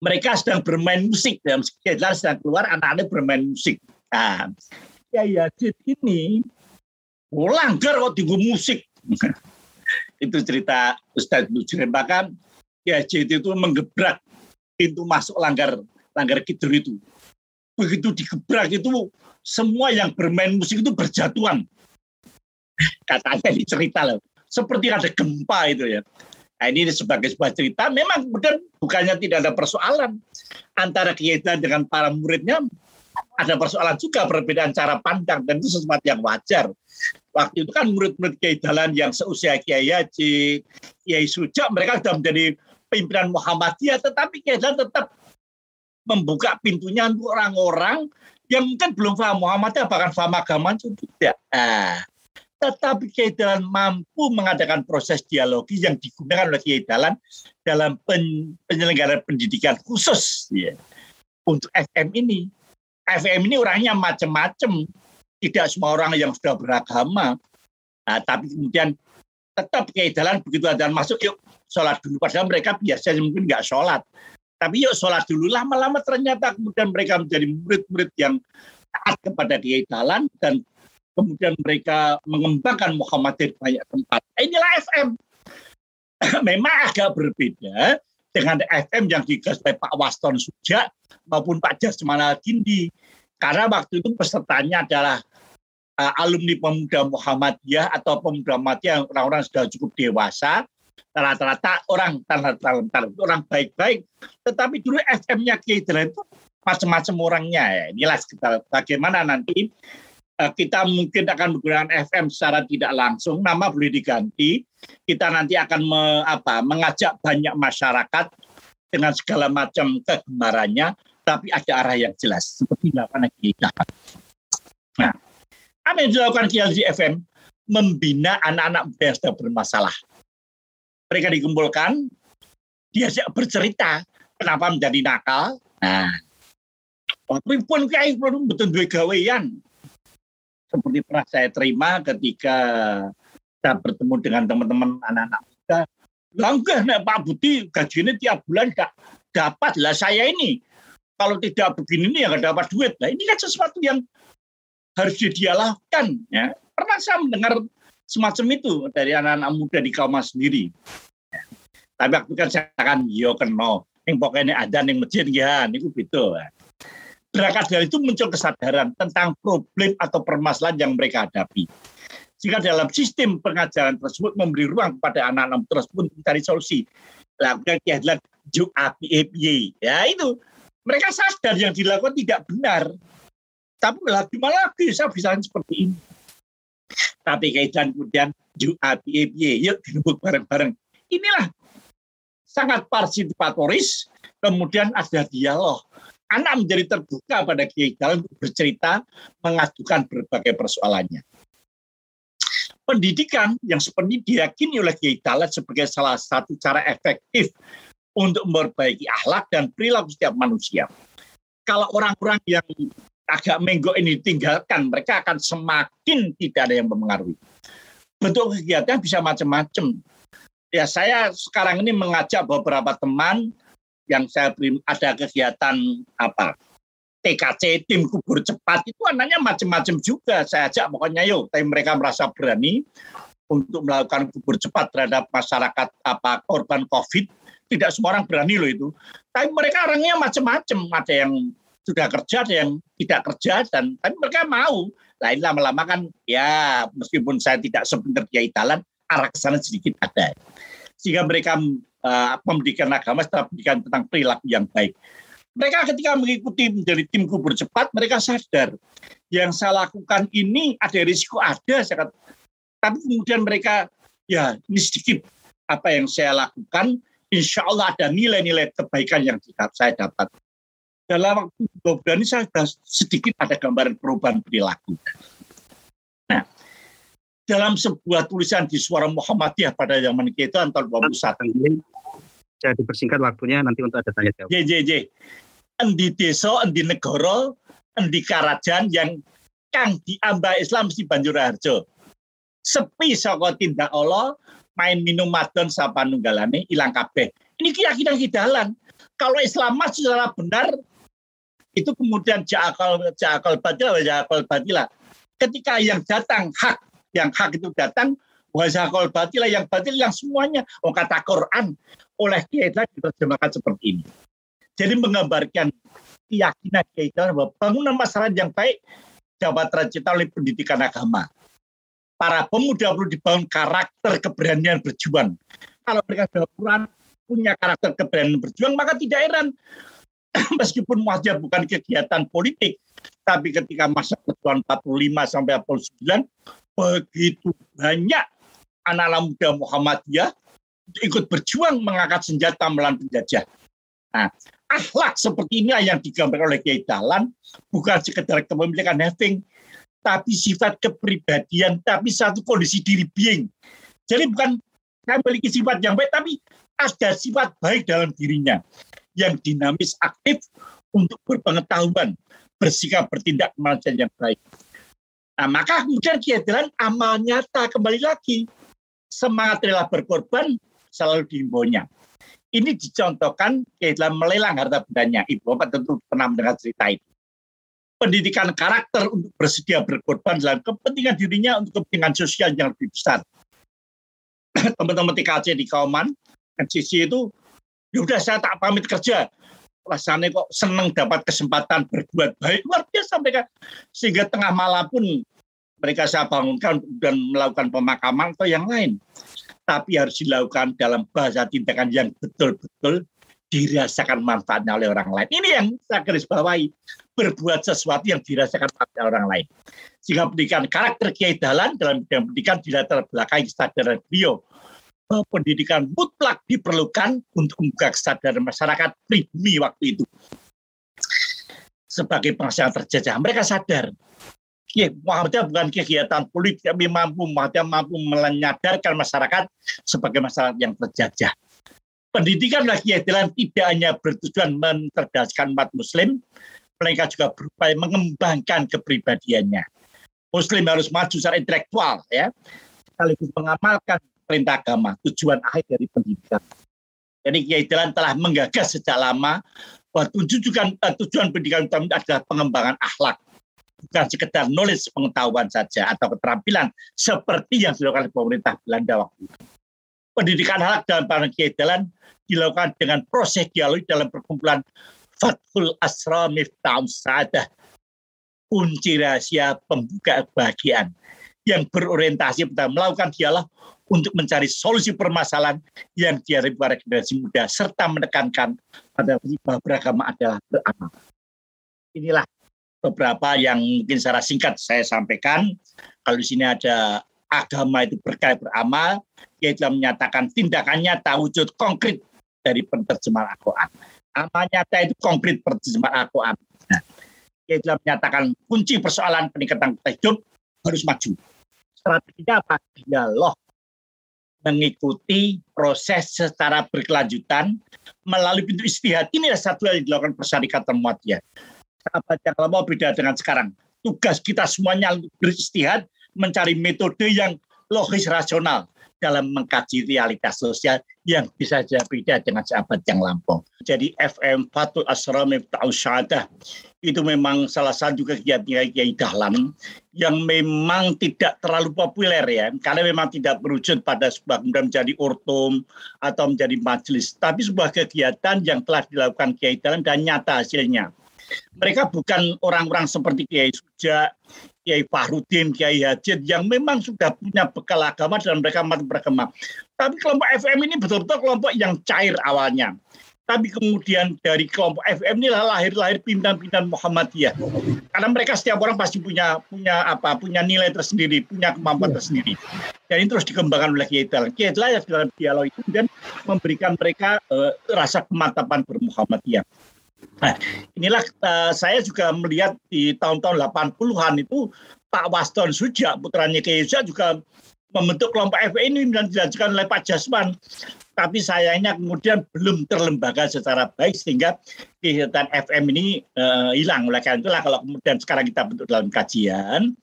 mereka sedang bermain musik dalam sekitar sedang keluar anak-anak bermain musik. Nah, ya Yazid ini langgar kok tinggu musik. [LAUGHS] itu cerita Ustadz Mujrim bahkan Yazid itu menggebrak pintu masuk langgar langgar kidul itu. Begitu digebrak itu semua yang bermain musik itu berjatuhan. [LAUGHS] Katanya di cerita loh. Seperti ada gempa itu ya. Nah, ini sebagai sebuah cerita, memang kemudian bukannya tidak ada persoalan antara kita dengan para muridnya, ada persoalan juga perbedaan cara pandang dan itu sesuatu yang wajar. Waktu itu kan murid-murid Kiai Dalan yang seusia Kiai Haji, Kiai Suja, mereka sudah menjadi pimpinan Muhammadiyah, tetapi Kiai Dalan tetap membuka pintunya untuk orang-orang yang mungkin belum paham Muhammadiyah, bahkan paham agama itu. Nah, tetapi Kiai Dalan mampu mengadakan proses dialogi yang digunakan oleh Kiai Dalan dalam pen, penyelenggaraan pendidikan khusus ya, untuk FM ini. FM ini orangnya macam-macam, tidak semua orang yang sudah beragama, nah, tapi kemudian tetap Kiai Dalan begitu ada masuk, yuk sholat dulu. Padahal mereka biasanya mungkin nggak sholat. Tapi yuk sholat dulu. Lama-lama ternyata kemudian mereka menjadi murid-murid yang taat kepada Kiai Dalan dan kemudian mereka mengembangkan Muhammadiyah di banyak tempat. Inilah FM. [CLEARS THROAT] Memang agak berbeda dengan FM yang digas oleh Pak Waston Suja maupun Pak Jasmana Gindi. Karena waktu itu pesertanya adalah uh, alumni pemuda Muhammadiyah atau pemuda Muhammadiyah yang orang-orang sudah cukup dewasa, rata-rata orang orang baik-baik. Tetapi dulu FM-nya Kiai itu macam-macam orangnya ya. Inilah sekitar bagaimana nanti kita mungkin akan menggunakan FM secara tidak langsung, nama boleh diganti. Kita nanti akan me, apa, mengajak banyak masyarakat dengan segala macam kegemarannya, tapi ada arah yang jelas, seperti dilakukan kita. Nah, apa yang dilakukan KLZ FM? Membina anak-anak muda yang sedang bermasalah. Mereka dikumpulkan, diajak bercerita kenapa menjadi nakal. Nah, tapi pun kayak betul dua gawean seperti pernah saya terima ketika saya bertemu dengan teman-teman anak-anak muda. Langkah nih Pak Budi gajinya tiap bulan gak dapat lah saya ini. Kalau tidak begini nih ya gak dapat duit. Nah ini kan sesuatu yang harus didialogkan. Ya. Pernah saya mendengar semacam itu dari anak-anak muda di kaum sendiri. Ya. Tapi waktu kan saya akan yo keno. Yang pokoknya ada yang masjid ya, ini gitu. Ya berangkat dari itu muncul kesadaran tentang problem atau permasalahan yang mereka hadapi. Jika dalam sistem pengajaran tersebut memberi ruang kepada anak-anak tersebut mencari solusi, lakukan adalah juk api Ya itu mereka sadar yang dilakukan tidak benar. Tapi lagi malah lagi saya bisa seperti ini. Tapi kaitan kemudian juk api yuk dirubuk bareng-bareng. Inilah sangat partisipatoris, kemudian ada dialog anak menjadi terbuka pada Kiai Dalam untuk bercerita, mengajukan berbagai persoalannya. Pendidikan yang seperti diyakini oleh Kiai Dalam sebagai salah satu cara efektif untuk memperbaiki akhlak dan perilaku setiap manusia. Kalau orang-orang yang agak menggo ini ditinggalkan, mereka akan semakin tidak ada yang mempengaruhi. Bentuk kegiatan bisa macam-macam. Ya saya sekarang ini mengajak beberapa teman yang saya beri ada kegiatan apa? TKC tim kubur cepat itu anaknya macam-macam juga. Saya ajak pokoknya yuk tapi mereka merasa berani untuk melakukan kubur cepat terhadap masyarakat apa korban covid. Tidak semua orang berani loh itu. Tapi mereka orangnya macam-macam ada yang sudah kerja ada yang tidak kerja dan tapi mereka mau. Lain lama-lama kan ya meskipun saya tidak sebenarnya Kiai Dalan arah ke sana sedikit ada. Sehingga mereka uh, pendidikan agama setelah pendidikan tentang perilaku yang baik. Mereka ketika mengikuti menjadi tim kubur cepat, mereka sadar yang saya lakukan ini ada risiko ada, saya kata. tapi kemudian mereka ya ini sedikit apa yang saya lakukan, insya Allah ada nilai-nilai kebaikan yang saya dapat. Dalam waktu dua bulan ini saya sudah sedikit ada gambaran perubahan perilaku. Nah, dalam sebuah tulisan di Suara Muhammadiyah pada zaman kita tahun 21 ini, saya dipersingkat waktunya nanti untuk ada tanya jawab. JJJ endi desa, endi negara, endi karajan yang kang diamba Islam mesti banjur harjo. Sepi saka tindak Allah, main minum madon sapa nunggalane ilang kabeh. Ini keyakinan hidalan. Kalau Islam secara benar itu kemudian jakal jakal batil jakal batila. Ketika yang datang hak, yang hak itu datang, jakal batila yang batil yang semuanya. Oh kata Quran oleh kita diterjemahkan seperti ini. Jadi menggambarkan keyakinan kita bahwa bangunan masyarakat yang baik dapat tercipta oleh pendidikan agama. Para pemuda perlu dibangun karakter keberanian berjuang. Kalau mereka sudah punya karakter keberanian berjuang, maka tidak heran [CLEARS THROAT] meskipun wajah bukan kegiatan politik, tapi ketika masa perjuangan 45 sampai 49 begitu banyak anak-anak muda Muhammadiyah ikut berjuang mengangkat senjata melawan penjajah. Nah, akhlak seperti ini yang digambarkan oleh Kiai Dalan bukan sekedar kepemilikan having, tapi sifat kepribadian, tapi satu kondisi diri being. Jadi bukan memiliki sifat yang baik, tapi ada sifat baik dalam dirinya yang dinamis, aktif untuk berpengetahuan, bersikap, bertindak kemanusiaan yang baik. Nah, maka kemudian Kiai Dalan amal nyata kembali lagi. Semangat rela berkorban selalu diimbaunya ini dicontohkan dalam melelang harta bendanya. Ibu Bapak tentu pernah mendengar cerita itu. Pendidikan karakter untuk bersedia berkorban dalam kepentingan dirinya untuk kepentingan sosial yang lebih besar. [CLEARS THROAT] Teman-teman TKC di Kauman, NCC itu, ya udah saya tak pamit kerja. Rasanya kok senang dapat kesempatan berbuat baik. Luar biasa mereka. Sehingga tengah malam pun mereka saya bangunkan dan melakukan pemakaman atau yang lain tapi harus dilakukan dalam bahasa tindakan yang betul-betul dirasakan manfaatnya oleh orang lain. Ini yang saya garis bawahi. Berbuat sesuatu yang dirasakan manfaatnya orang lain. Sehingga pendidikan karakter Kiai Dalan dalam bidang pendidikan di latar belakang kesadaran beliau. Pendidikan mutlak diperlukan untuk membuka kesadaran masyarakat pribumi waktu itu. Sebagai bangsa yang terjajah. Mereka sadar ya, Muhammadiyah bukan kegiatan politik tapi mampu Muhammadiyah mampu menyadarkan masyarakat sebagai masyarakat yang terjajah. Pendidikan lagi keadilan tidak hanya bertujuan mencerdaskan umat muslim, mereka juga berupaya mengembangkan kepribadiannya. Muslim harus maju secara intelektual ya, sekaligus mengamalkan perintah agama, tujuan akhir dari pendidikan. Jadi Kiai Jalan telah menggagas sejak lama bahwa tujuan, eh, tujuan pendidikan utama adalah pengembangan akhlak bukan sekedar knowledge pengetahuan saja atau keterampilan seperti yang dilakukan oleh pemerintah Belanda waktu itu. Pendidikan halak dalam pandangan Kiai dilakukan dengan proses dialog dalam perkumpulan Fathul Asra Miftahul Sa'adah kunci rahasia pembuka kebahagiaan yang berorientasi pada melakukan dialog untuk mencari solusi permasalahan yang dihadapi para generasi muda serta menekankan pada beragama adalah beramal. Inilah beberapa yang mungkin secara singkat saya sampaikan. Kalau di sini ada agama itu berkait beramal, dia telah menyatakan tindakannya tak wujud konkret dari penerjemahan Al-Quran. Amal nyata itu konkret penerjemahan Al-Quran. Nah, dia telah menyatakan kunci persoalan peningkatan hidup harus maju. Strateginya apa? Dialog mengikuti proses secara berkelanjutan melalui pintu istihad. Ini adalah satu yang dilakukan persyarikatan muatiyah sahabat yang lama beda dengan sekarang. Tugas kita semuanya untuk beristihad mencari metode yang logis rasional dalam mengkaji realitas sosial yang bisa saja beda dengan sahabat yang lampau. Jadi FM Fatul Asra Miftahul Syahadah itu memang salah satu kegiatan Kiai Dahlan yang memang tidak terlalu populer ya, karena memang tidak berwujud pada sebuah kemudian menjadi ortum atau menjadi majelis, tapi sebuah kegiatan yang telah dilakukan Kiai Dahlan dan nyata hasilnya Mereka bukan orang-orang seperti Kiai Suja, Kiai Fahrudin, Kiai Hajid yang memang sudah punya bekal agama dan mereka mati beragama. Tapi kelompok FM ini betul-betul kelompok yang cair awalnya tapi kemudian dari kelompok FM ini lahir-lahir pimpinan-pimpinan Muhammadiyah. Karena mereka setiap orang pasti punya punya apa punya nilai tersendiri, punya kemampuan tersendiri. Dan ini terus dikembangkan oleh Kiai Dal. Kiai Dal dalam dialog itu dan memberikan mereka uh, rasa kemantapan bermuhammadiyah. Nah, inilah uh, saya juga melihat di tahun-tahun 80-an itu Pak Waston Suja, putranya Kiai juga membentuk kelompok FM ini dan dilanjutkan oleh Pak Jasman tapi sayangnya kemudian belum terlembaga secara baik sehingga kegiatan FM ini uh, hilang. Oleh karena itulah kalau kemudian sekarang kita bentuk dalam kajian,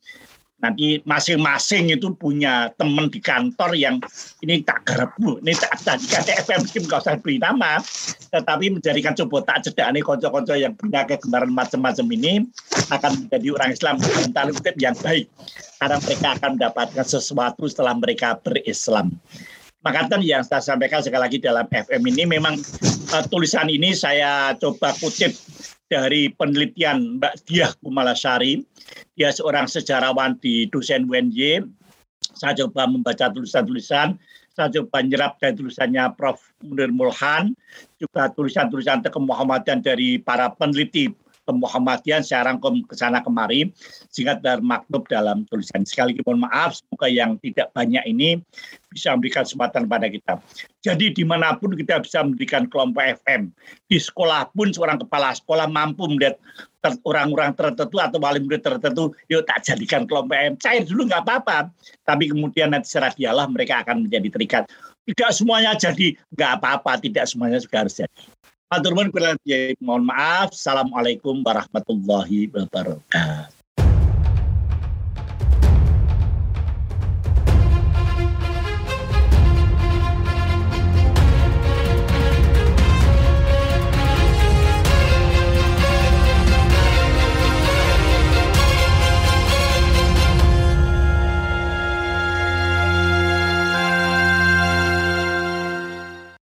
nanti masing-masing itu punya teman di kantor yang ini tak garap bu, ini tak tadi kata FM mungkin nggak usah beri nama, tetapi menjadikan coba tak cedak nih konco-konco yang punya kegemaran macam-macam ini akan menjadi orang Islam yang baik. Karena mereka akan mendapatkan sesuatu setelah mereka berislam. Makatan yang saya sampaikan sekali lagi dalam FM ini memang uh, tulisan ini saya coba kutip dari penelitian Mbak Diah Kumalasari. Dia seorang sejarawan di dosen UNY. Saya coba membaca tulisan-tulisan, saya coba menyerap dari tulisannya Prof. Munir Mulhan, juga tulisan-tulisan Tekem Muhammadan dari para peneliti Muhammadiyah saya rangkum ke sana kemari sehingga termaktub dalam tulisan. Sekali lagi mohon maaf, semoga yang tidak banyak ini bisa memberikan kesempatan pada kita. Jadi di mana pun kita bisa memberikan kelompok FM. Di sekolah pun seorang kepala sekolah mampu melihat orang-orang tertentu atau wali murid tertentu, yuk tak jadikan kelompok FM. Cair dulu nggak apa-apa. Tapi kemudian nanti secara dialah mereka akan menjadi terikat. Tidak semuanya jadi nggak apa-apa, tidak semuanya juga harus jadi. Matur mohon maaf. Assalamualaikum warahmatullahi wabarakatuh.